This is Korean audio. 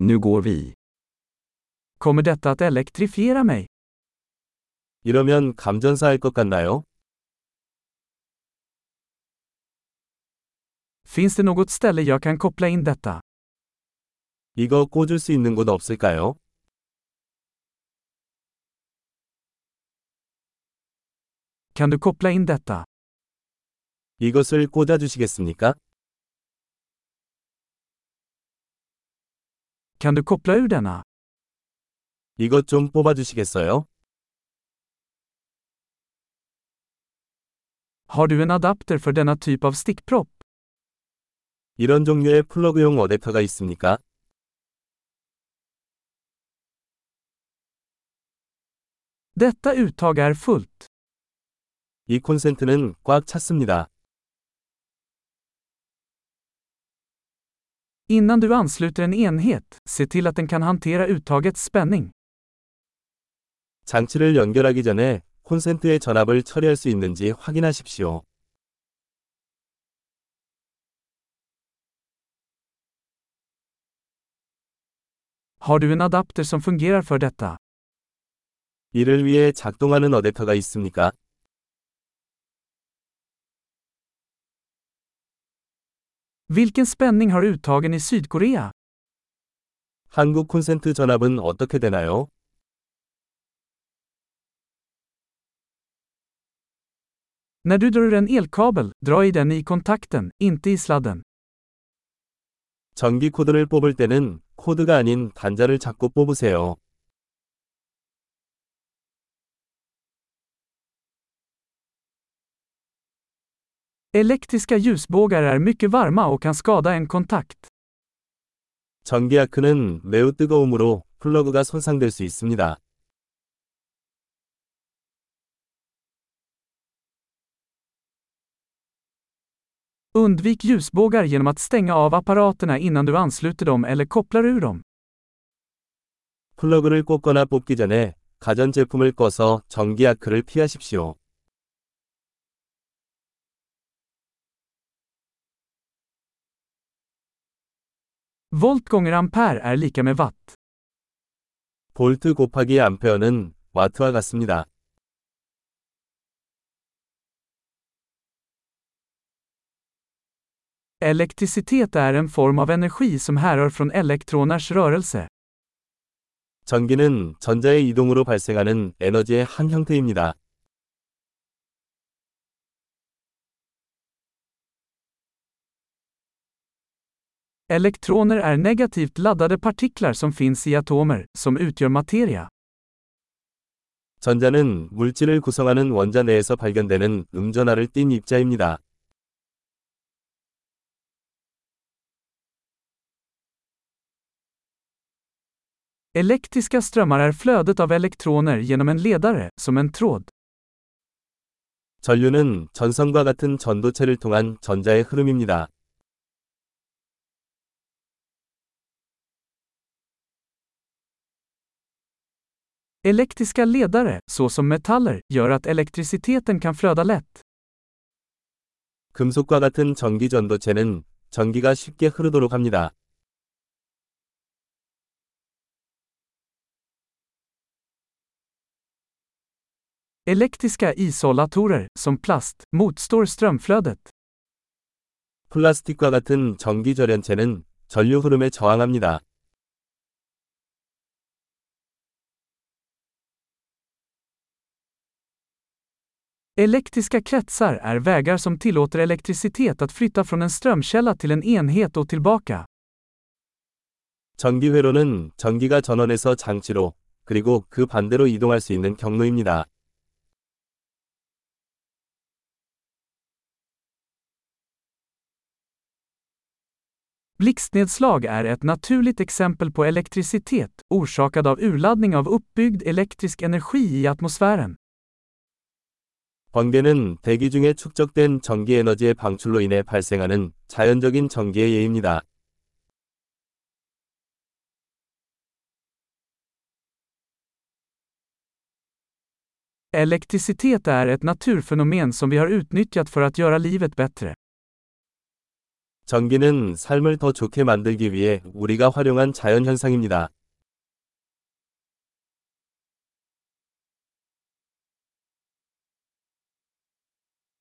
Nu går vi. Kommer detta att elektrifiera mig? 이러면 감전사할 것 같나요? Finns det något ställe jag kan koppla in detta? 이거 꽂을 수 있는 곳 없을까요? Kan du koppla in detta? 이것을 꽂아 주시겠습니까? Kan du koppla ur denna? 이것 좀 뽑아주시겠어요? Har du en adapter för denna typ av stickpropp? 이런 종류의 플러그용 어댑터가 있습니까? Detta uttag är fullt. 이 콘센트는 꽉 찼습니다. Innan du ansluter en enhet, se till att den kan hantera uttagets spänning. 장치를 연결하기 전에 콘센트의 전압을 처리할 수 있는지 확인하십시오. Har du en adapter som fungerar för detta? 이를 위해 작동하는 어댑터가 있습니까? Vilken spänning har uttagen i Sydkorea? 한국 콘센트 전압은 어떻게 되나요? När du drar en elkabel, dra i den i kontakten, inte i sladden. 전기 코드를 뽑을 때는 코드가 아닌 단자를 잡고 뽑으세요. Elektriska ljusbågar är mycket varma och kan skada en kontakt. 전기아크는 매우 뜨거움으로 플러그가 손상될 수 있습니다. Undvik ljusbågar genom att stänga av apparaterna innan du ansluter dem eller kopplar ur dem. 플러그를 꽂거나 뽑기 전에 가전제품을 꺼서 전기아크를 피하십시오. Volt gånger ampere är lika med watt. 볼트 곱하기 암페어는 와트와 같습니다. Elektricitet är en form av energi som härrör från elektroners rörelse. 전기는 전자의 이동으로 발생하는 에너지의 한 형태입니다. Elektroner är negativt laddade partiklar som finns i atomer, som utgör materia. 전자는 물질을 구성하는 원자 내에서 발견되는 음전하를 띤 입자입니다. Elektriska strömmar är flödet av elektroner genom en ledare, som en tråd. 전류는 전선과 같은 전도체를 통한 전자의 흐름입니다. Elektriska ledare, såsom metaller, gör att elektriciteten kan flöda lätt. 금속과 같은 전기 전도체는 전기가 쉽게 흐르도록 합니다. Elektriska isolatorer, som plast, motstår strömflödet. 플라스틱과 같은 전기 절연체는 전류 흐름에 저항합니다. Elektriska kretsar är vägar som tillåter elektricitet att flytta från en strömkälla till en enhet och tillbaka. 전기회로는 전기가 전원에서 장치로, 그리고 그 반대로 이동할 수 있는 경로입니다. Blixtnedslag är ett naturligt exempel på elektricitet, orsakad av urladdning av uppbyggd elektrisk energi i atmosfären. 번개는 대기 중에 축적된 전기 에너지의 방출로 인해 발생하는 자연적인 전기의 예입니다. Elektricitet är ett naturfenomen som vi har utnyttjat för att göra livet bättre. 전기는 삶을 더 좋게 만들기 위해 우리가 활용한 자연 현상입니다.